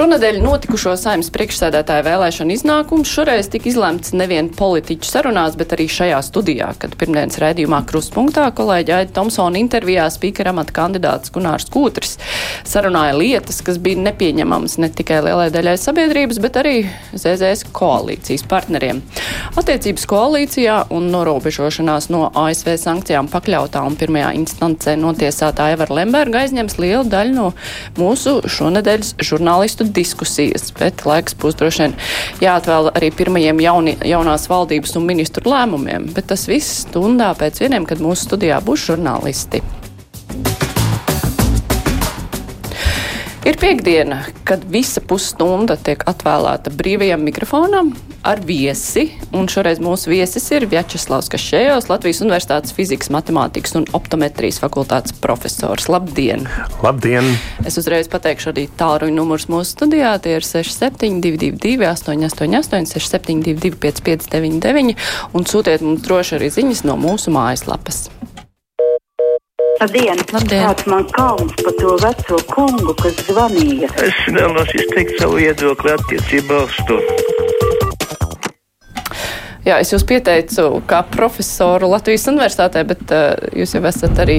Šonadēļ notikušo saimnes priekšsēdētāja vēlēšanu iznākums šoreiz tika izlemts nevien politiķu sarunās, bet arī šajā studijā, kad pirmdienas raidījumā Kruspunktā kolēģi Aida Tomsona intervijā spīkera amata kandidāts Gunārs Kūtris sarunāja lietas, kas bija nepieņemamas ne tikai lielai daļai sabiedrības, bet arī ZZS koalīcijas partneriem. Attiecības koalīcijā un norobežošanās no ASV sankcijām pakļautā un pirmajā instancē notiesātā Evera Lemberga aizņems lielu daļu no mūsu šonadēļas žurnālistu diskusijas, bet laiks būs droši vien jāatvēl arī pirmajiem jauni, jaunās valdības un ministru lēmumiem. Bet tas viss stundā pēc vieniem, kad mūsu studijā būs žurnālisti. Piekdiena, kad visa pusstunda tiek atvēlēta brīvajam mikrofonam ar viesi. Un šoreiz mūsu viesis ir Vjačeslavs Kašējos, Latvijas Universitātes fizikas, matemātikas un optometrijas fakultātes profesors. Labdien! Labdien! Es uzreiz pateikšu arī tālruņa numurs mūsu studijā. Tie ir 6722, 888, 672, 559, un sūtiet mums droši arī ziņas no mūsu mājaslapas. Labdien! Labdien. Kāds man kauns par to veco kungu, kas zvanīja? Es vēlos izteikt savu viedokli attiecībā uz to. Jā, es jūs pieteicu kā profesoru Latvijas universitātē, bet uh, jūs jau esat arī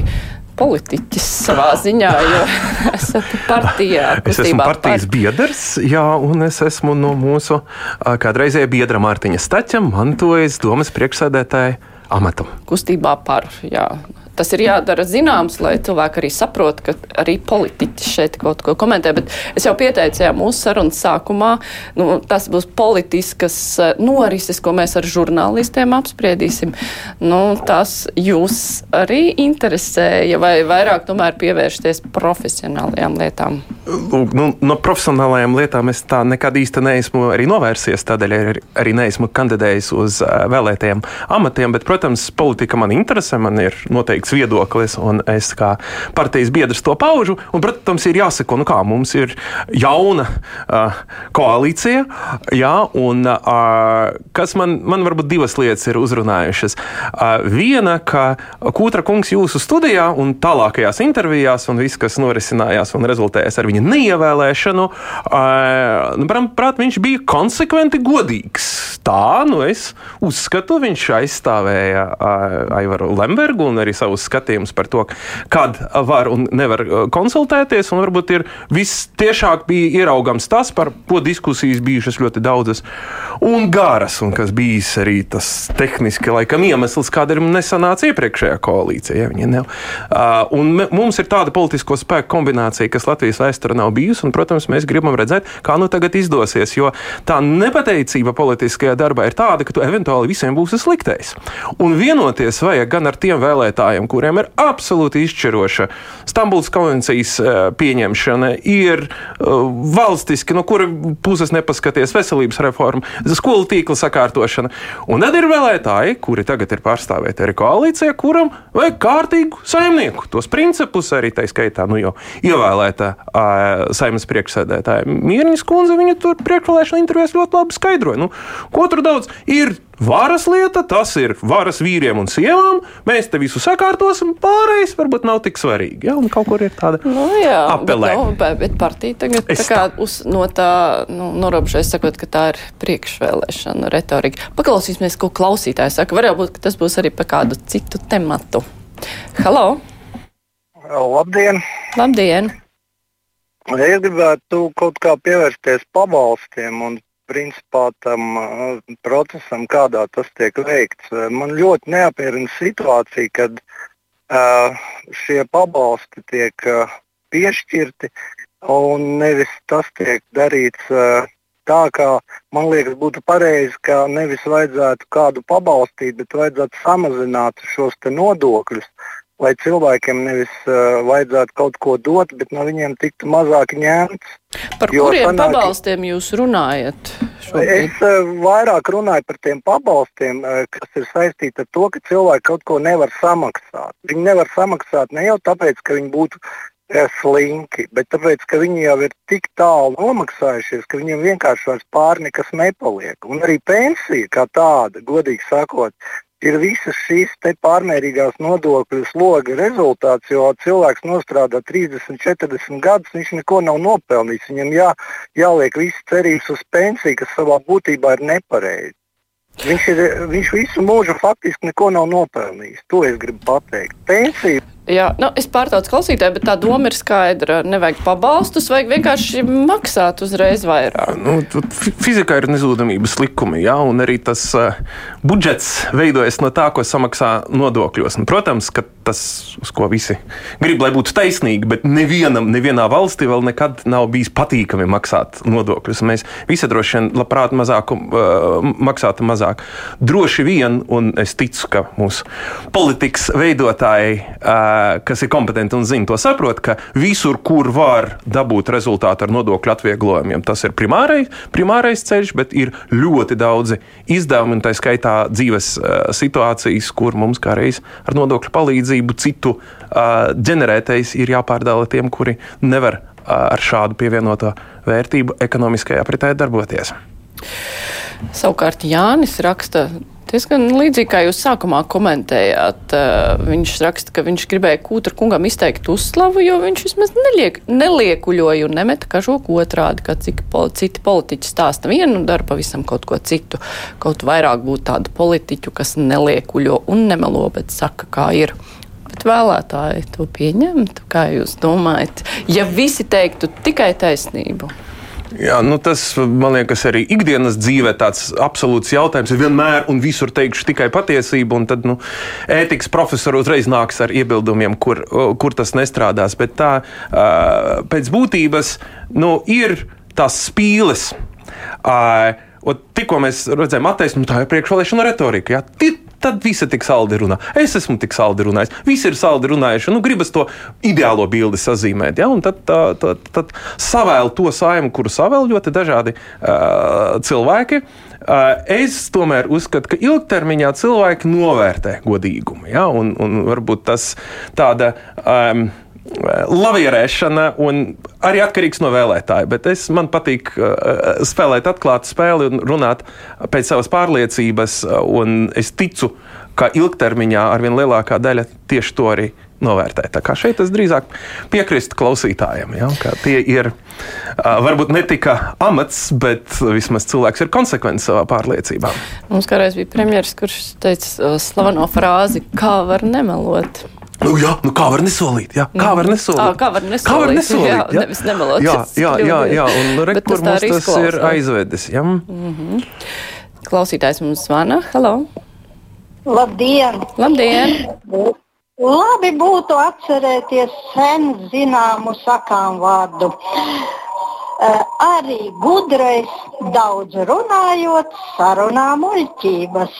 politiķis savā ziņā, jo esat partijā. Es esmu partijas par- biedrs, jā, un es esmu no mūsu ā, kādreizējā biedra Mārtiņa Staķa mantojis domas priekšsēdētāja amatu. kustībā par. Jā. Tas ir jādara zināms, lai cilvēki arī saprotu, ka arī politiķi šeit kaut ko komentē. Bet es jau pieteicu, jā, mūsu sarunas sākumā, nu, tas būs politiskas eh, norises, ko mēs ar žurnālistiem apspriedīsim. Nu, tas jūs arī interesēja vai vairāk tomēr pievēršties profesionālajām lietām? Lūk, nu, no profesionālajām lietām es tā nekad īsti neesmu arī novērsies, tādēļ arī, arī neesmu kandidējis uz ā, vēlētajiem amatiem. Bet, protams, politika man interesē, man ir noteikts viedoklis, un es kā partijas biedrs to paužu. Un, protams, ir jāsako, nu kā mums ir jauna uh, koalīcija, jā, un uh, kas man, man varbūt divas lietas ir uzrunājušas. Uh, viena, ka Kūtra kungs jūsu studijā un tālākajās intervijās, un viss, kas norisinājās un rezultējās ar viņa neievēlēšanu, uh, nu, manuprāt, viņš bija konsekventi godīgs. Tā, nu es uzskatu, viņš aizstāvēja uh, Aivaru Lembergu un arī savus skatījumus par to, kad var un nevar uh, konsultēties. Un varbūt ir vistiešāk bija ieraugams tas, par ko diskusijas bijušas ļoti daudzas un garas, un kas bijis arī tas tehniski laikam iemesls, kādēļ nesanāca iepriekšējā koalīcija. Ja, uh, mums ir tāda politisko spēku kombinācija, kas Latvijas vēsturē nav bijusi, un, protams, mēs gribam redzēt, kā nu tagad izdosies, jo tā nepateicība politiskajā darbā ir tāda, ka tu eventuāli visiem būsi sliktais. Un vienoties vajag gan ar tiem vēlētājiem, kuriem ir absolūti izšķiroša Stambulas konvencijas eh, pieņemšana, ir eh, valstiski, no kura puses nepaskaties veselības reforma, skolu tīkla sakārtošana. Un tad ir vēlētāji, kuri tagad ir pārstāvēti arī koalīcijā, kuram vajag kārtīgu saimnieku. Tos principus arī tā skaitā nu, jau ievēlēta uh, saimnes priekšsēdētāja Mierņas kundze. Viņa tur priekšvēlēšana intervijās ļoti labi skaidroja. Nu, ko tur daudz ir? Varas lieta, tas ir varas vīriem un sievām. Mēs te visu sakārtosim, pārējais varbūt nav tik svarīgi. Ja? Un kaut kur ir tāda Nu, jā, apelē. Bet, nu, bet, partija tagad Es tā kā uz, no tā nu, norobežojas, sakot, ka tā ir priekšvēlēšana retorika. Paklausīsimies, ko klausītājs saka. Var jau būt, ka tas būs arī par kādu citu tematu. Halo! Labdien! Labdien! Es gribētu kaut kā pievērsties pabalstiem un principā tam uh, procesam, kādā tas tiek veikts. Uh, Man ļoti neapmierina situācija, kad uh, šie pabalsti tiek uh, piešķirti un nevis tas tiek darīts uh, tā, kā man liekas būtu pareizi, ka nevis vajadzētu kādu pabalstīt, bet vajadzētu samazināt šos nodokļus. Lai cilvēkiem nevis uh, vajadzētu kaut ko dot, bet no viņiem tiktu mazāk ņemts. Par kuriem sanāk- pabalstiem jūs runājat šobrīd? Es uh, vairāk runāju par tiem pabalstiem, uh, kas ir saistīti ar to, ka cilvēki kaut ko nevar samaksāt. Viņi nevar samaksāt ne jau tāpēc, ka viņi būtu slinki, bet tāpēc, ka viņi jau ir tik tālu nomaksājušies, ka viņiem vienkārši vairs pāri nekas nepaliek. Un arī pensija kā tāda, godīgi sakot, ir visas šīs pārmērīgās nodokļu sloga rezultāts, jo cilvēks nostrādā 30, 40 gadus, viņš neko nav nopelnījis. Viņam jā, jāliek visas cerības uz pensiju, kas savā būtībā ir nepareizi. Viņš, ir, viņš visu mūžu faktiski neko nav nopelnījis. To es gribu pateikt. Pensija Jā, nu, es pārtaucu klausītāju, bet tā doma ir skaidra. Nevajag pabalstus, vajag vienkārši maksāt uzreiz vairāk. Nu, fizikā ir nezudamības likumi, jā, un arī tas uh, budžets veidojas no tā, ko samaksā nodokļos. Un, protams, ka tas, uz ko visi grib, lai būtu taisnīgi, bet nevienam, nevienā valstī vēl nekad nav bijis patīkami maksāt nodokļus. Mēs visi droši vien labprāt mazāk, uh, maksātu mazāk. Droši vien, un es ticu, ka mūsu politikas veidotāji. Uh, kas ir kompetenti un zina to saprot, ka visur, kur var dabūt rezultātu ar nodokļu atvieglojumiem, tas ir primārais, primārais ceļš, bet ir ļoti daudzi izdevumi, un tā skaitā dzīves situācijas, kur mums kā reiz ar nodokļu palīdzību citu ģenerētais ir jāpārdala tiem, kuri nevar ar šādu pievienoto vērtību ekonomiskajā apritē darboties. Savukārt Jānis raksta, Diezgan līdzīgi kā jūs sākumā komentējāt, uh, viņš raksta, ka viņš gribēja kūtra kungam izteikt uzslavu, jo viņš vismaz neliek, neliekuļoja un nemeta kažoku otrādi, kā cik pol citi politiķi stāsta vienu un dara pavisam kaut ko citu. Kaut vairāk būtu tādu politiķu, kas neliekuļo un nemelo, bet saka, kā ir. Bet vēlētāji to pieņemtu, kā jūs domājat, ja visi teiktu tikai taisnību? Jā, nu tas man liekas, arī ikdienas dzīvē tāds absolūts jautājums. Es vienmēr un visur teikšu tikai patiesību, un tad nu, ētikas profesori uzreiz nāks ar iebildumiem, kur, kur tas nestrādās. Bet tā pēc būtības nu, ir tās spīles. Tikko mēs redzējām attaisnojumu, tā ir priekšvēlēšana retorika. Jā tad visi tik saldi runā. Es esmu tik saldi runājis, visi ir saldi runājuši. Nu, gribas to ideālo bildi sazīmēt. Ja? Un tad, tā, tad, tad savēl to saimu, kuru savēl ļoti dažādi uh, cilvēki. Uh, es tomēr uzskatu, ka ilgtermiņā cilvēki novērtē godīgumu. Ja? Un, un varbūt tas tāda. Um, lavierēšana arī atkarīgs no vēlētāja. Bet es, man patīk uh, spēlēt atklātu spēli un runāt pēc savas pārliecības. Un es ticu, ka ilgtermiņā arvien lielākā daļa tieši to arī novērtē. Tā kā šeit es drīzāk piekrītu klausītājiem, ja, ka tie ir uh, varbūt ne tikai amats, bet vismaz cilvēks ir konsekvents savā pārliecībā. Mums kādreiz bija premjeras, kurš teica slaveno frāzi, kā var nemelot. Nu, jā, nu kā var nesolīt? Jā, kā var nesolīt? À, kā var nesolīt? Kā var nesolīt jā, jā? Nevis nemelot. Jā, jā, jā, jā. un nu, re, kur mums tas ir aizvedis. Ja? Mm -hmm. Klausītājs mums zvana. Halo! Labdien! Labdien! Labi būtu atcerēties sen zināmu sakām vārdu. Uh, arī gudrais, daudz runājot, sarunā muļķības.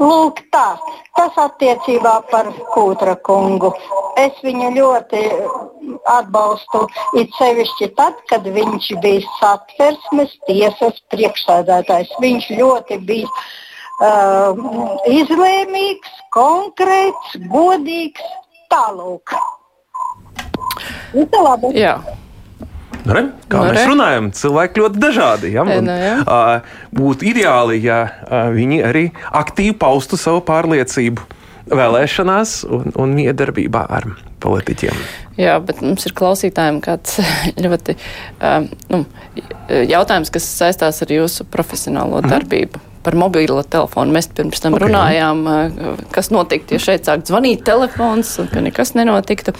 Lūk, tā. Tas attiecībā par Kūtra kungu. Es viņu ļoti atbalstu, it sevišķi tad, kad viņš bija satversmes tiesas priekšsēdētājs. Viņš ļoti bija uh, izlēmīgs, konkrēts, godīgs. Tālūk. Nu, tā labi. Jā. Nu, re, kā nu, mēs re. runājam, cilvēki ļoti dažādi. Ja? Un, nu, ja. uh, būtu ideāli, ja uh, viņi arī aktīvi paustu savu pārliecību vēlēšanās un, un miedarbībā ar politiķiem. Jā, bet mums ir klausītājiem kāds ļoti uh, nu, jautājums, kas saistās ar jūsu profesionālo mhm. darbību. Mm par mobilo telefonu. Mēs pirms tam okay. runājām, kas notiktu, ja šeit sākt zvanīt telefons, un ka nekas nenotiktu.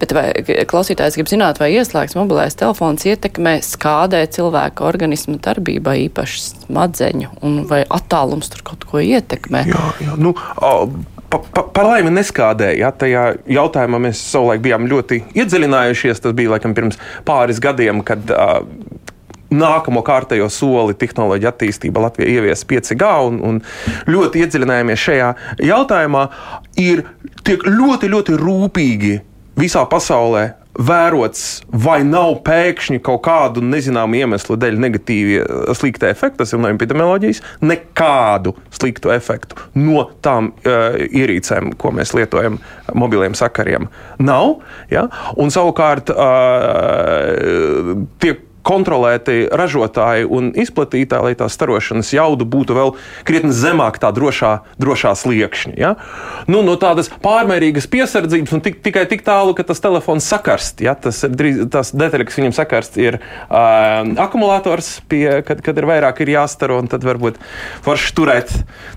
Bet vai klausītājs grib zināt, vai ieslēgts mobilais telefons ietekmē skādē cilvēka organismu darbībā, īpaši smadzeņu, un vai attālums tur kaut ko ietekmē? Jā, jā, nu, Pa, pa, par laimi neskādēja. Ja, tajā jautājumā mēs savulaik bijām ļoti iedziļinājušies. Tas bija laikam pirms pāris gadiem, kad uh, nākamo kārtējo soli tehnoloģija attīstība Latvijā ievies 5G un, un ļoti iedziļinājāmies šajā jautājumā, ir tiek ļoti, ļoti rūpīgi visā pasaulē vērots, vai nav pēkšņi kaut kādu nezināmu iemeslu dēļ negatīvi slikti efekti, tas ir no epidemioloģijas, nekādu sliktu efektu no tām uh, ierīcēm, ko mēs lietojam mobiliem sakariem, nav. Ja? Un savukārt uh, tiek kontrolēti ražotāji un izplatītāji, lai tā starošanas jauda būtu vēl krietni zemāk tā drošā, drošā sliekšņa. Ja? Nu, no tādas pārmērīgas piesardzības un tik, tikai tik tālu, ka tas telefons sakarst. Ja? Tas, drīz, tas detaļa, kas viņam sakarst, ir uh, akumulators, pie, kad, kad ir vairāk ir jāstaro, un tad varbūt forši turēt,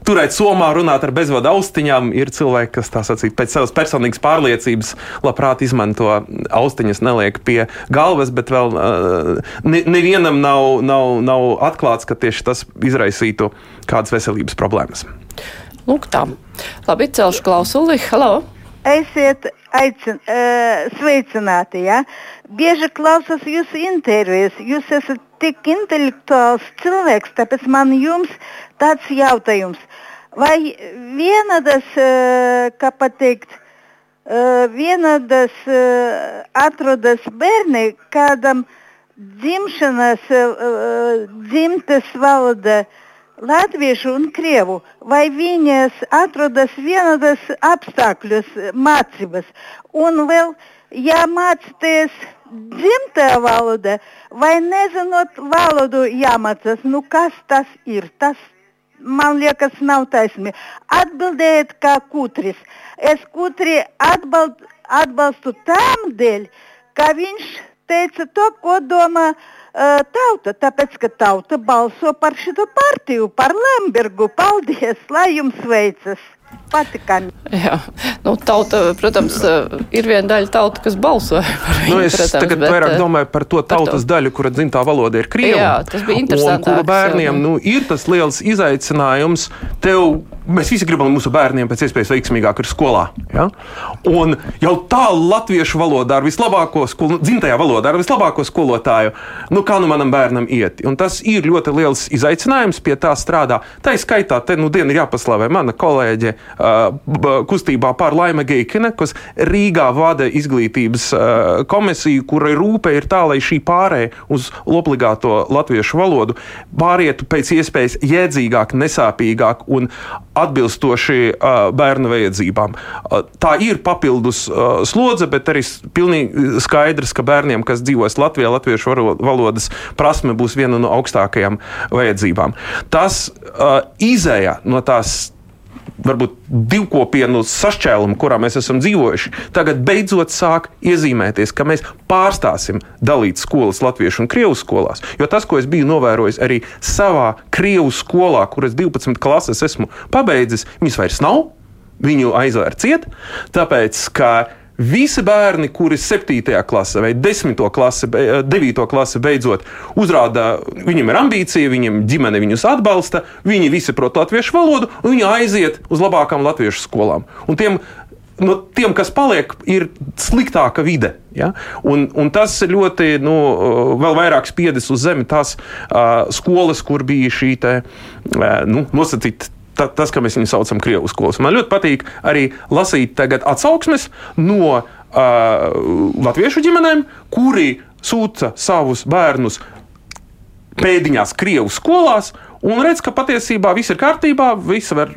turēt somā, runāt ar bezvadu austiņām. Ir cilvēki, kas tā sacīt pēc savas personīgas pārliecības labprāt izmanto austiņas, neliek pie galvas, bet vēl uh, ne, nevienam nav, nav, nav atklāts, ka tieši tas izraisītu kādas veselības problēmas. Lūk, tā. Labi, celšu klausuli. Halo! Esiet aicin, uh, sveicināti. Ja? Bieži klausos jūsu intervijas. Jūs esat tik intelektuāls cilvēks, tāpēc man jums tāds jautājums. Vai vienādas, uh, kā pateikt, uh, vienādas uh, atrodas bērni kādam dzimšanas, uh, dzimtes valoda? latviešu un krievu, vai viņas atrodas vienādas apstākļos mācības. Un vēl, ja mācāties dzimtajā valodā, vai nezinot valodu jāmācās, nu kas tas ir? Tas man liekas, nav taisnība. Atbildējiet kā kutris. Es kutri atbald, atbalstu tam dēļ, ka viņš teica to, ko domā tauta, tāpēc ka tauta balso par šo partiju, par Lembergu. Paldies, lai jums veicas! Patikami. Jā, nu, tauta, protams, ir viena daļa tauta, kas balsoja par viņu. Nu, es protams, tagad bet, vairāk domāju par to tautas to. daļu, kura dzimtā valoda ir krievu. Jā, tas bija interesanti. Un kuru bērniem nu, ir tas liels izaicinājums. Tev, mēs visi gribam, mūsu bērniem pēc iespējas veiksmīgāk ir skolā. Ja? Un jau tā latviešu valodā ar vislabāko skolu, dzimtajā valodā ar vislabāko skolotāju, nu kā nu manam bērnam iet. Un tas ir ļoti liels izaicinājums, pie tā strādā. Tā ir skaitā, te nu diena ir jāpaslavē mana kolēģe uh, kustībā pār Laima Geikine, kas Rīgā vada izglītības uh, komisiju, kura rūpe ir tā, lai šī pārēja uz obligāto latviešu valodu pārietu pēc iespējas jēdzīgāk, nesāpīgāk un atbilstoši uh, bērnu vajadzībām. Uh, tā ir papildus uh, slodze, bet arī pilnīgi skaidrs, ka bērniem, kas dzīvos Latvijā, latviešu valodas prasme būs viena no augstākajām vajadzībām. Tas uh, izēja no tās varbūt divkopienu sašķēlumu, kurā mēs esam dzīvojuši, tagad beidzot sāk iezīmēties, ka mēs pārstāsim dalīt skolas latviešu un krievu skolās. Jo tas, ko es biju novērojis arī savā krievu skolā, kuras 12 klases esmu pabeidzis, viņas vairs nav. Viņu aizvērt ciet, tāpēc, ka Visi bērni, kuri 7. klasē vai 10. klasē, 9. klasē beidzot uzrāda, viņiem ir ambīcija, viņiem ģimene viņus atbalsta, viņi visi prot latviešu valodu, un viņi aiziet uz labākām latviešu skolām. Un tiem no tiem, kas paliek, ir sliktāka vide. Ja? Un, un tas ļoti, nu, vēl vairāk spiedis uz zemi tās uh, skolas, kur bija šī te, uh, nu, nosacīta ta, tas, ka mēs viņu saucam Krievu skolas. Man ļoti patīk arī lasīt tagad atsauksmes no uh, latviešu ģimenēm, kuri sūta savus bērnus pēdiņās Krievu skolās un redz, ka patiesībā viss ir kārtībā. Visi var,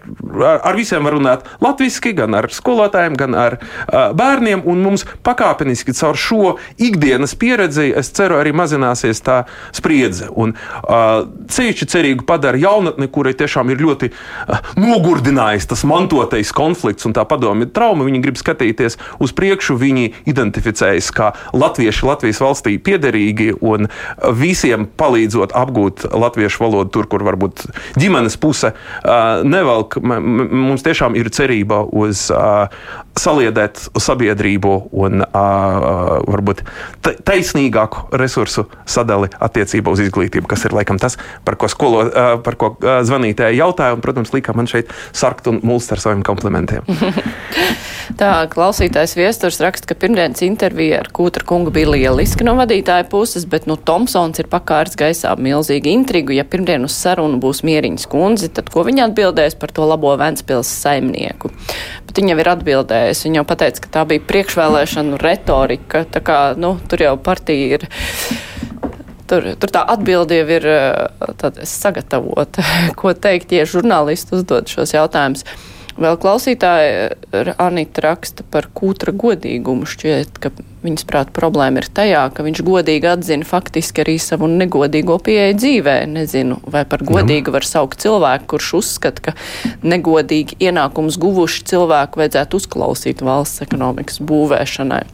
ar visiem var runāt latviešu, gan ar skolotājiem, gan ar uh, bērniem. Mums pakāpeniski caur šo ikdienas pieredzi, es ceru, arī mazināsies tā spriedze. Un uh, ceļš cerīgi padara jaunatni, kurai tiešām ir ļoti uh, nogurdinājis tas mantotais konflikts un tā padomju trauma. Viņi grib skatīties uz priekšu, viņi identificējas kā latvieši Latvijas valstī piederīgi un visiem palīdzot apgūt latviešu valodu tur, kur var varbūt ģimenes puse nevelk. Mums tiešām ir cerība uz saliedēt sabiedrību un varbūt taisnīgāku resursu sadali attiecībā uz izglītību, kas ir laikam tas, par ko, skolo, par ko zvanītēji jautāja. Un, protams, lika man šeit sarkt un mulst ar saviem komplimentiem. Tā klausītājs viesturs raksta, ka pirmdienas intervija ar Kūtra kungu bija lieliska no vadītāja puses, bet nu Tomsons ir pakārts gaisā milzīgi intrigu. Ja pirmdien uz sarunu būs mieriņas kundze, tad ko viņa atbildēs par to labo Ventspils saimnieku? Bet viņa jau ir atbildējusi. Viņa jau pateica, ka tā bija priekšvēlēšanu retorika. Tā kā, nu, tur jau partija ir. Tur, tur tā atbilde jau ir sagatavota, ko teikt, ja žurnālisti uzdod šos jautājumus. Vēl klausītāja Anita raksta par kūtra godīgumu. Šķiet, ka viņas prāt problēma ir tajā, ka viņš godīgi atzina faktiski arī savu negodīgo pieeju dzīvē. Nezinu, vai par godīgu var saukt cilvēku, kurš uzskata, ka negodīgi ienākums guvuši cilvēku vajadzētu uzklausīt valsts ekonomikas būvēšanai.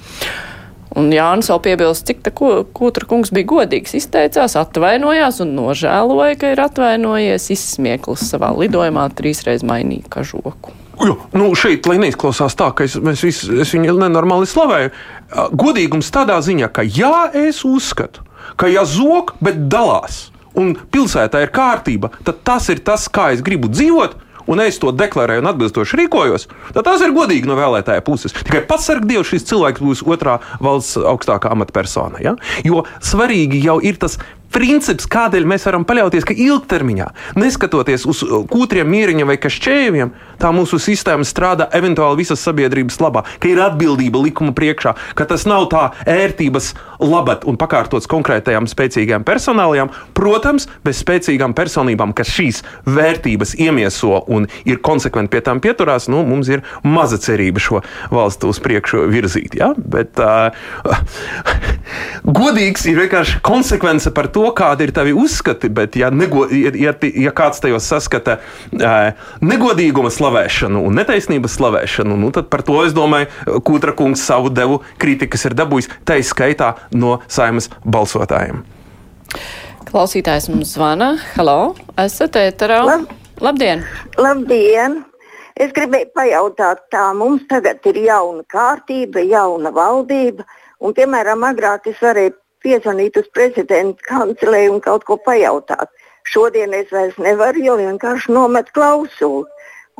Un Jānis vēl piebilst, cik tā kūtra kungs bija godīgs, izteicās, atvainojās un nožēloja, ka ir atvainojies, izsmieklis savā lidojumā trīsreiz mainīja kažoku. Jo, nu šeit, lai neizklausās tā, ka es, vis, es viņu nenormāli slavēju, godīgums tādā ziņā, ka jā, es uzskatu, ka ja zog, bet dalās, un pilsētā ir kārtība, tad tas ir tas, kā es gribu dzīvot un es to deklarēju un atbilstoši rīkojos, tad tas ir godīgi no vēlētāja puses. Tikai pats sarg Dievs, šis cilvēks būs otrā valsts augstākā amatpersona. Ja? Jo svarīgi jau ir tas princips, kādēļ mēs varam paļauties, ka ilgtermiņā, neskatoties uz kūtriem, mieriņiem vai kašķējumiem, tā mūsu sistēma strādā eventuāli visas sabiedrības labā, ka ir atbildība likuma priekšā, ka tas nav tā ērtības labad un pakārtots konkrētajām spēcīgām personālajām, protams, bez spēcīgām personībām, kas šīs vērtības iemieso un ir konsekventi pie tām pieturās, nu, mums ir maza cerība šo valstu uz priekšu virzīt. Ja? Bet uh, godīgs ir vienkārši konsekvence par to, to, kādi ir tavi uzskati, bet ja, nego, ja, ja, ja kāds tajos saskata negodīguma slavēšanu un netaisnības slavēšanu, nu, tad par to es domāju, Kūtra kungs savu devu kritikas ir dabūjis, tā izskaitā no saimas balsotājiem. Klausītājs mums zvana. Halo, esat ēterā? Lab Labdien! Labdien! Es gribēju pajautāt, tā mums tagad ir jauna kārtība, jauna valdība, un, piemēram, agrāk es varēju piezvanīt uz prezidenta kancelēju un kaut ko pajautāt. Šodien es vairs nevaru, jo vienkārši nomet klausuli.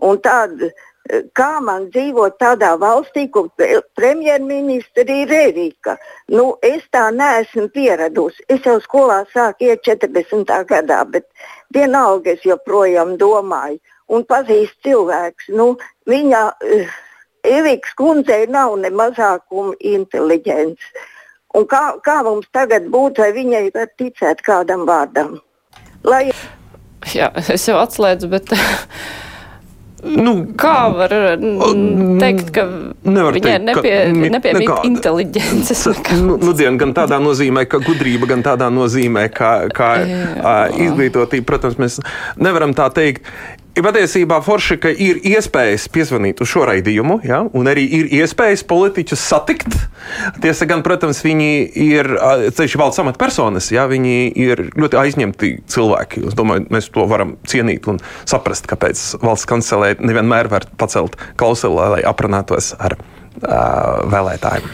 Un tad, eh, kā man dzīvot tādā valstī, kur premjerministra ir Erika? Nu, es tā neesmu pieradusi. Es jau skolā sāku iet 40. gadā, bet vienalga es joprojām domāju. Un pazīst cilvēks. Nu, viņa uh, Eviks kundzei nav ne mazākuma inteliģents. Un kā, kā mums tagad būtu, vai viņai var ticēt kādam vārdam? Lai... Jā, es jau atslēdzu, bet. Nu, Kā var teikt, ka viņai nepie, nepiemīt inteliģences? Nu, nu, dien, gan tādā nozīmē, ka gudrība, gan tādā nozīmē, ka, kā izglītotība, protams, mēs nevaram tā teikt. Ir patiesībā forši, ka ir iespējas piezvanīt uz šo raidījumu, ja, un arī ir iespējas politiķus satikt. Tiesa gan, protams, viņi ir ceļš valsts amatpersonas, ja, viņi ir ļoti aizņemti cilvēki. Es domāju, mēs to varam cienīt un saprast, kāpēc valsts kancelē nevienmēr var pacelt klausuli, lai aprunātos ar uh, vēlētājiem.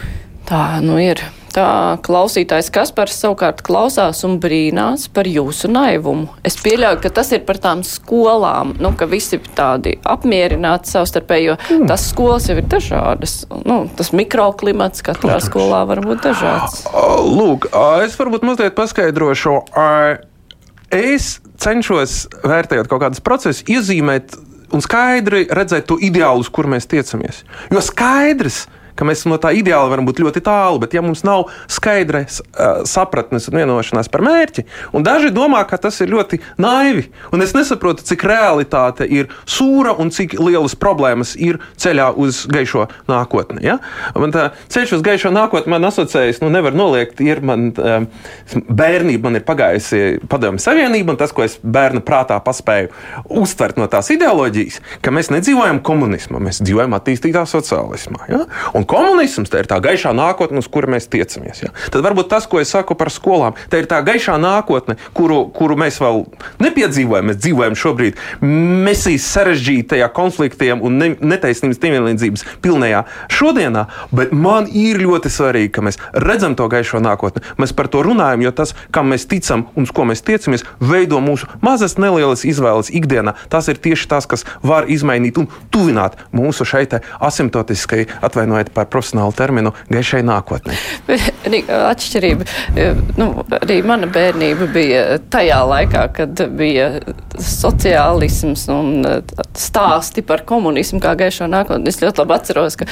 Tā nu ir. Tā klausītājs Kaspars savukārt klausās un brīnās par jūsu naivumu. Es pieļauju, ka tas ir par tām skolām, nu, ka visi tādi apmierināti savstarpēji, jo mm. tas skolas jau ir dažādas. Nu, tas mikroklimats katrā Protams. skolā var būt dažāds. Lūk, es varbūt mazliet paskaidrošu. Es cenšos, vērtējot kaut kādus procesus, iezīmēt un skaidri redzēt to ideālu, uz kur mēs tiecamies. Jo skaidrs, ka ka mēs no tā ideāli varam būt ļoti tālu, bet ja mums nav skaidras uh, sapratnes un vienošanās par mērķi, un daži domā, ka tas ir ļoti naivi, un es nesaprotu, cik realitāte ir sūra un cik lielas problēmas ir ceļā uz gaišo nākotni. Ja? Man tā ceļš uz gaišo nākotni man asociējas, nu nevar noliegt, ir man um, bērnība, man ir pagājusi padomju savienība, un tas, ko es bērna prātā paspēju uztvert no tās ideoloģijas, ka mēs nedzīvojam komunismā, mēs dzīvojam attīstītā sociālismā. Ja? Un Un komunisms ir tā gaišā nākotne, uz kuru mēs tiecamies. Ja? Tad varbūt tas, ko es saku par skolām, tā ir tā gaišā nākotne, kuru, kuru mēs vēl nepiedzīvojam. Mēs dzīvojam šobrīd mesijas sarežģītajā konfliktiem un ne, netaisnības nevienlīdzības pilnajā šodienā, bet man ir ļoti svarīgi, ka mēs redzam to gaišo nākotni. Mēs par to runājam, jo tas, kam mēs ticam un uz ko mēs tiecamies, veido mūsu mazas nelielas izvēles ikdienā. Tas ir tieši tas, kas var izmainīt un tuvināt mūsu šai asimptotiskai atvainojiet par profesionālu terminu gaišai nākotnē. Atšķirība. Nu, arī mana bērnība bija tajā laikā, kad bija sociālisms un stāsti par komunismu kā gaišo nākotni. Es ļoti labi atceros, ka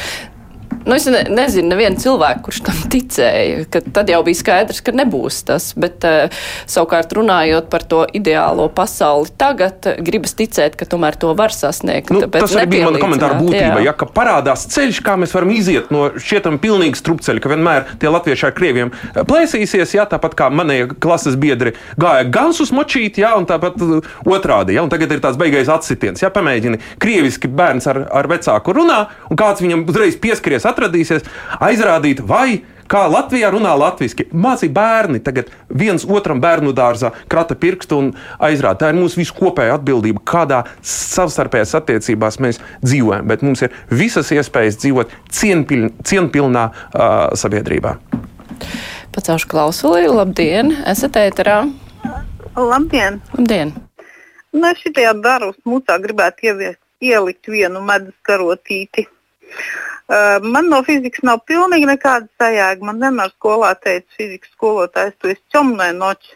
Nu, es ne, nezinu, nevienu cilvēku, kurš tam ticēja, tad jau bija skaidrs, ka nebūs tas. Bet uh, savukārt runājot par to ideālo pasauli tagad, gribas ticēt, ka tomēr to var sasniegt. Nu, tas arī bija mana komentāra būtība. Jā. Ja, ka parādās ceļš, kā mēs varam iziet no šietam pilnīgi strupceļa, ka vienmēr tie latvieši ar krieviem plēsīsies, jā, tāpat kā manējie klases biedri gāja gan uz močīti, jā, un tāpat otrādi. Jā, un tagad ir tāds beigais atsitiens. Jā, pamēģini krieviski bērns ar, ar vecāku runā, un kāds viņam uzreiz pieskaries atradīsies, aizrādīt, vai kā Latvijā runā latviešu. Mācīja bērni tagad viens otram bērnu dārzā krata pirkstu un aizrāda. Tā ir mūsu visu kopēja atbildība, kādā savstarpējās attiecībās mēs dzīvojam. Bet mums ir visas iespējas dzīvot cienpiln, cienpilnā uh, sabiedrībā. Pacaušu klausuli, labdien, esat ēterā. Labdien! Labdien. Nu, es šitajā dārza smūcā gribētu ieviest, ielikt vienu medus karotīti. Uh, man no fizikas nav pilnīgi nekāda sajēga. Man vienmēr skolā teica, fizikas skolotājs, tu esi ķomnē noči.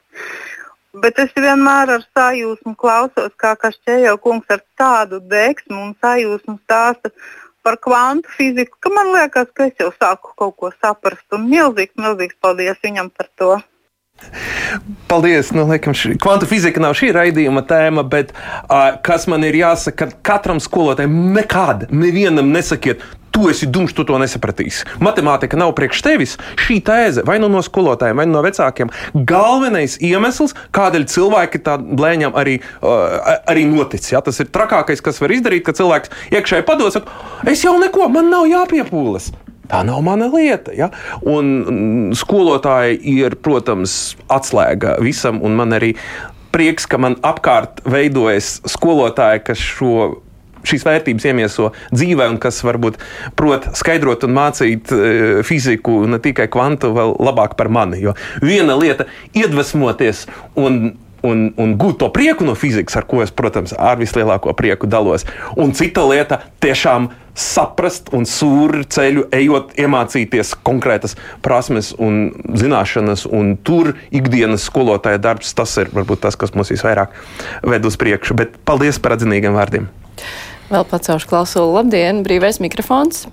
Bet es vienmēr ar sajūsmu klausos, kā Kašķējo kungs ar tādu deksmu un sajūsmu stāsta par kvantu fiziku, ka man liekas, ka es jau sāku kaut ko saprast. Un milzīgs, milzīgs paldies viņam par to. Paldies! Nu, laikam, šī, kvantu fizika nav šī raidījuma tēma, bet uh, kas man ir jāsaka, katram skolotājam nekad, nevienam nesakiet, tu esi dumjš, tu to nesapratīsi. Matemātika nav priekš tevis. Šī tēze vai nu no skolotājiem, vai nu no vecākiem, galvenais iemesls, kādēļ cilvēki tā blēņam arī, uh, arī notic. Ja? Tas ir trakākais, kas var izdarīt, ka cilvēks iekšēji padodas, es jau neko, man nav jāpiepūlas. Tā nav mana lieta. Ja? Un skolotāji ir, protams, atslēga visam, un man arī prieks, ka man apkārt veidojas skolotāji, kas šo šīs vērtības iemieso dzīvē, un kas varbūt prot skaidrot un mācīt e, fiziku, ne tikai kvantu, vēl labāk par mani. Jo viena lieta ir iedvesmoties un un, un gūt to prieku no fizikas, ar ko es, protams, ar vislielāko prieku dalos. Un cita lieta - tiešām saprast un sūri ceļu, ejot, iemācīties konkrētas prasmes un zināšanas, un tur ikdienas skolotāja darbs, tas ir varbūt tas, kas mums visvairāk ved uz priekšu. Bet paldies par atzinīgiem vārdiem! Vēl pacaušu klausulu. Labdien, brīvais mikrofons!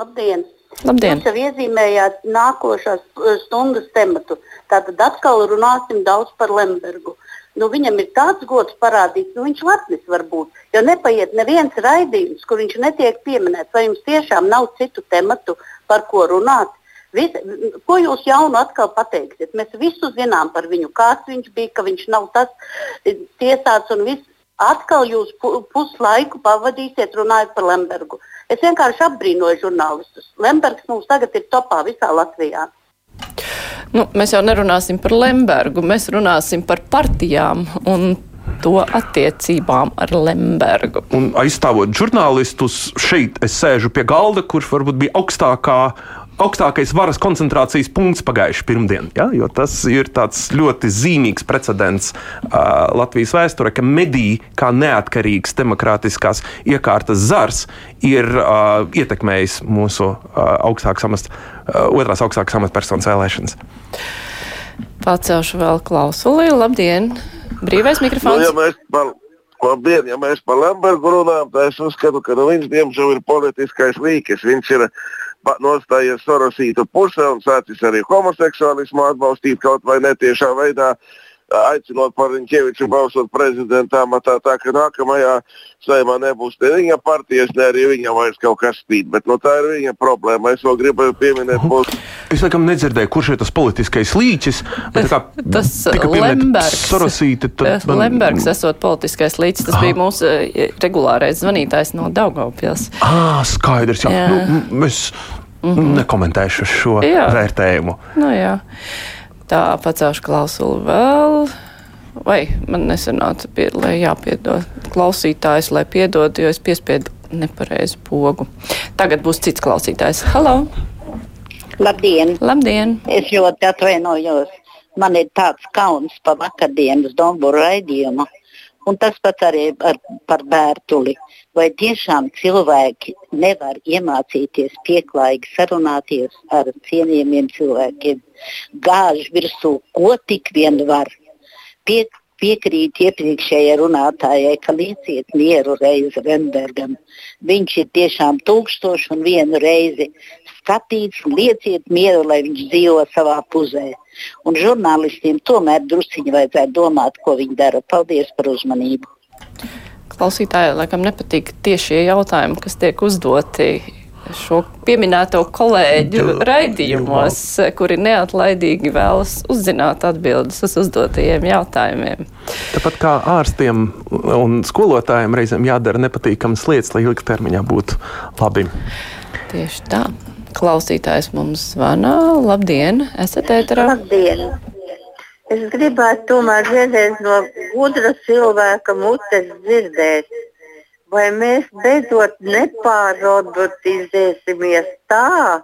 Labdien! Labdien! Jūs jau iezīmējāt nākošās stundas tematu. Tātad atkal runāsim daudz par Lembergu. Nu, viņam ir tāds gods parādīts, nu, viņš lepnis var būt. Jo nepaiet neviens raidījums, kur viņš netiek pieminēts. Vai jums tiešām nav citu tematu, par ko runāt? Vis, ko jūs jaunu atkal pateiksiet? Mēs visu zinām par viņu, kāds viņš bija, ka viņš nav tas tiesāts un viss. Atkal jūs puslaiku pavadīsiet runājot par Lembergu. Es vienkārši apbrīnoju žurnālistus. Lembergs mums tagad ir topā visā Latvijā. Nu, mēs jau nerunāsim par Lembergu, mēs runāsim par partijām un to attiecībām ar Lembergu. Un aizstāvot žurnālistus, šeit es sēžu pie galda, kurš varbūt bija augstākā augstākais varas koncentrācijas punkts pagājušajā pirmdienā. Ja? Jo tas ir ļoti zīmīgs precedents uh, Latvijas vēsturē, ka mediji kā neatkarīgs demokrātiskās iekārtas zars ir uh, ietekmējis mūsu uh, augstākās amata, uh, otrās augstākās amatpersonas vēlēšanas. Pacelšu vēl klausuli. Labdien! Brīvais mikrofons! Nu, ja mēs par, labdien, ja mēs par Lembergu runājam, tad es uzskatu, ka nu, viņš diemžēl ir politiskais līķis. Viņš ir nostājies Sorosīta pusē un sācis arī homoseksuālismu atbalstīt kaut vai netiešā veidā. Aicinot par Riņķeviču balsot prezidentā, tā, tā ka nākamajā saimā nebūs ne viņa partijas, ne arī viņam vairs kaut kas spīd. Bet no, tā ir viņa problēma. Es vēl gribēju pieminēt mūsu. Es laikam nedzirdēju, kurš ir tas politiskais līķis. Tas, tas Lembergs. Sorosīti, tad, man... Lembergs esot politiskais līķis, tas Aha. bija mūsu regulārais zvanītājs no Daugavpils. Ah, skaidrs. Jā. Jā. Nu, mēs Mm -hmm. Nekomentēšu šo jā. vērtējumu. Nu, jā. Tā pacelšu klausuli vēl. Vai man nesanāca, pie, lai jāpiedod klausītājs, lai piedod, jo es piespiedu nepareizu pogu. Tagad būs cits klausītājs. Halo! Labdien! Labdien! Es ļoti atvainojos. Man ir tāds kauns pa vakardienas Domburu raidījumu. Un tas pats arī ar, par bērtuli. Vai tiešām cilvēki nevar iemācīties pieklājīgi sarunāties ar cienījamiem cilvēkiem? Gāž virsū, ko tik vien var. Pie, piekrītu iepriekšējai runātājai, ka lieciet mieru reizi Renbergam. Viņš ir tiešām tūkstošu un vienu reizi skatīts lieciet mieru, lai viņš dzīvo savā pusē. Un žurnālistiem tomēr drusciņi vajadzētu domāt, ko viņi dara. Paldies par uzmanību! Klausītājai laikam nepatīk tieši šie jautājumi, kas tiek uzdoti šo pieminēto kolēģu raidījumos, kuri neatlaidīgi vēlas uzzināt atbildes uz uzdotajiem jautājumiem. Tāpat kā ārstiem un skolotājiem reizēm jādara nepatīkamas lietas, lai ilgtermiņā būtu labi. Tieši tā. Klausītājs mums zvana. Labdien, esat ēterā? Labdien! Es gribētu tomēr vienreiz no gudra cilvēka mutes dzirdēt, vai mēs beidzot nepārrobotizēsimies tā,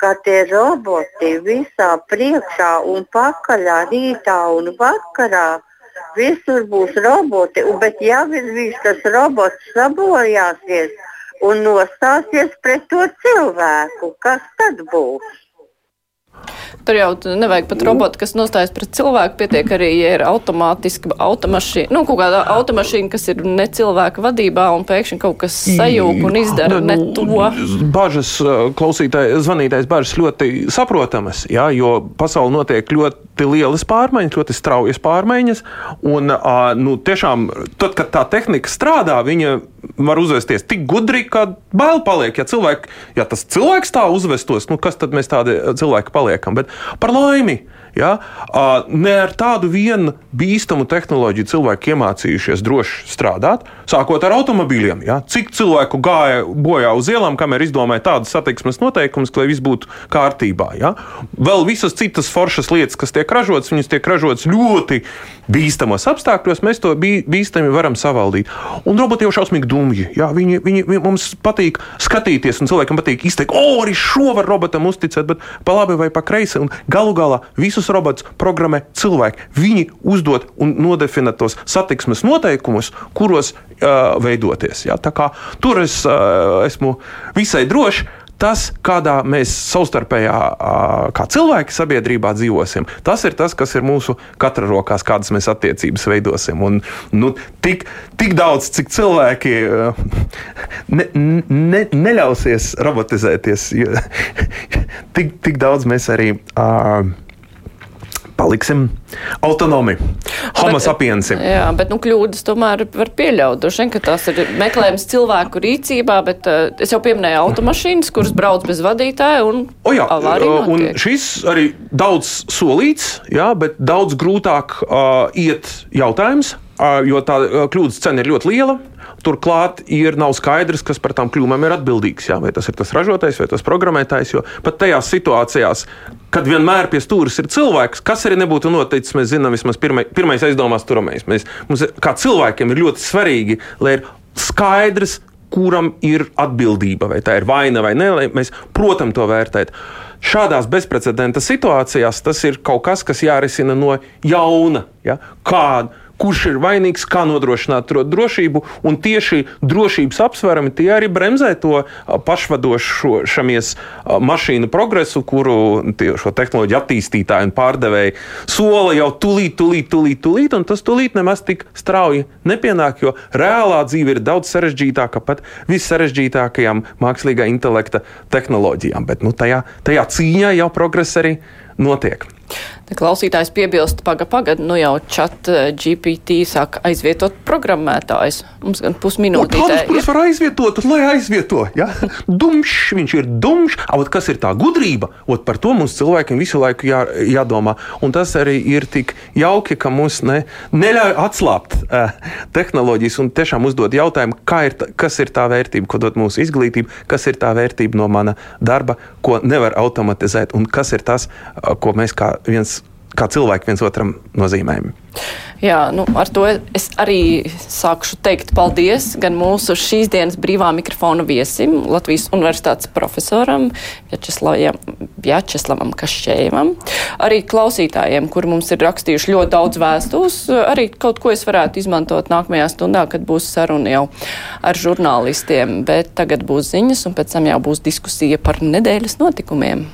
ka tie roboti visā priekšā un pakaļā, rītā un vakarā visur būs roboti, un, bet ja viņš tas robots sabojāsies un nostāsies pret to cilvēku, kas tad būs? Tur jau nevajag pat robotu, kas nostājas pret cilvēku. Pietiek arī, ja ir automātiski automašīna, nu, kaut kāda automašīna, kas ir ne cilvēka vadībā un pēkšņi kaut kas sajūg un izdara ne to. Bažas klausītāji, zvanītājs bažas ļoti saprotamas, jā, jo pasauli notiek ļoti lielas pārmaiņas, ļoti straujas pārmaiņas. Un, nu, tiešām, tad, kad tā tehnika strādā, viņa var uzvesties tik gudri, ka bail paliek. Ja, cilvēki, ja tas cilvēks tā uzvestos, nu, kas tad mēs tādi cilvēki paliekam? Bet par laimi Ja? Ne ar tādu vienu bīstamu tehnoloģiju cilvēki iemācījušies droši strādāt, sākot ar automobīļiem. Ja? Cik cilvēku gāja bojā uz ielām, kamēr izdomāja tādas satiksmes noteikumus, lai viss būtu kārtībā. Ja? Vēl visas citas foršas lietas, kas tiek ražotas, viņas tiek ražotas ļoti bīstamos apstākļos, mēs to bī, bīstami varam savaldīt. Un roboti jau šausmīgi dumji. Ja? Viņi, viņi, viņi mums patīk skatīties, un cilvēkam patīk izteikt, o, arī šo var robotam uzticēt, bet pa labi vai pa kreisi. Galu galā visus visus robotus programmē cilvēki. Viņi uzdod un nodefinē tos satiksmes noteikumus, kuros uh, veidoties. Ja? Tur es uh, esmu visai drošs. Tas, kādā mēs savstarpējā, kā cilvēki sabiedrībā dzīvosim, tas ir tas, kas ir mūsu katra rokās, kādas mēs attiecības veidosim. Un, nu, tik, tik daudz, cik cilvēki ne, ne, neļausies robotizēties, tik, tik daudz mēs arī. Uh, paliksim autonomi. Homo sapiensim. Jā, bet nu, kļūdas tomēr var pieļaut. Droši vien, ka tas ir meklējums cilvēku rīcībā, bet uh, es jau pieminēju automašīnas, kuras brauc bez vadītāja un o, jā, uh, un šis arī daudz solīts, jā, bet daudz grūtāk uh, iet jautājums, uh, jo tā uh, kļūdas cena ir ļoti liela. Turklāt ir nav skaidrs, kas par tām kļūmēm ir atbildīgs. Jā, vai tas ir tas ražotājs vai tas programmētājs. Jo pat tajās situācijās, kad vienmēr pie stūres ir cilvēks, kas arī nebūtu noticis, mēs zinām, vismaz pirmai, pirmais aizdomās turamais. Mēs, mums, kā cilvēkiem ir ļoti svarīgi, lai ir skaidrs, kuram ir atbildība, vai tā ir vaina vai nē, lai mēs, protams, to vērtētu. Šādās bezprecedenta situācijās tas ir kaut kas, kas jārisina no jauna. Ja? Kāda? Kurš ir vainīgs, kā nodrošināt drošību. Un tieši drošības apsvērumi tie arī bremzē to pašvadošamies mašīnu progresu, kuru šo tehnoloģiju attīstītāji un pārdevēji sola jau tūlīt, tūlīt, tūlīt, tūlīt, un tas tūlīt nemaz tik strauji nepienāk, jo reālā dzīve ir daudz sarežģītāka pat vissarežģītākajām mākslīgā intelekta tehnoloģijām. Bet nu, tajā, tajā cīņā jau progress arī notiek. Klausītājs piebilst, paga, pagad, nu jau chat eh, GPT sāk aizvietot programmētājs. Mums gan pusminūtē. Protams, var aizvietot, lai aizvieto. Ja? Dumšs, viņš ir dumšs. Ot, kas ir tā gudrība? Ot, par to mums cilvēkiem visu laiku jā, jādomā. Un tas arī ir tik jauki, ka mums ne, neļauj atslābt uh, tehnoloģijas un tiešām uzdot jautājumu, ir kas ir tā vērtība, ko dod mūsu izglītība, kas ir tā vērtība no mana darba, ko nevar automatizēt, un kas ir tas, uh, ko mēs kā viens kā cilvēki viens otram nozīmējami. Jā, nu, ar to es arī sākšu teikt paldies gan mūsu šīs dienas brīvā mikrofona viesim, Latvijas universitātes profesoram Vjačeslavam Kašķēvam, arī klausītājiem, kuri mums ir rakstījuši ļoti daudz vēstules. Arī kaut ko es varētu izmantot nākamajā stundā, kad būs saruna jau ar žurnālistiem, bet tagad būs ziņas un pēc tam jau būs diskusija par nedēļas notikumiem.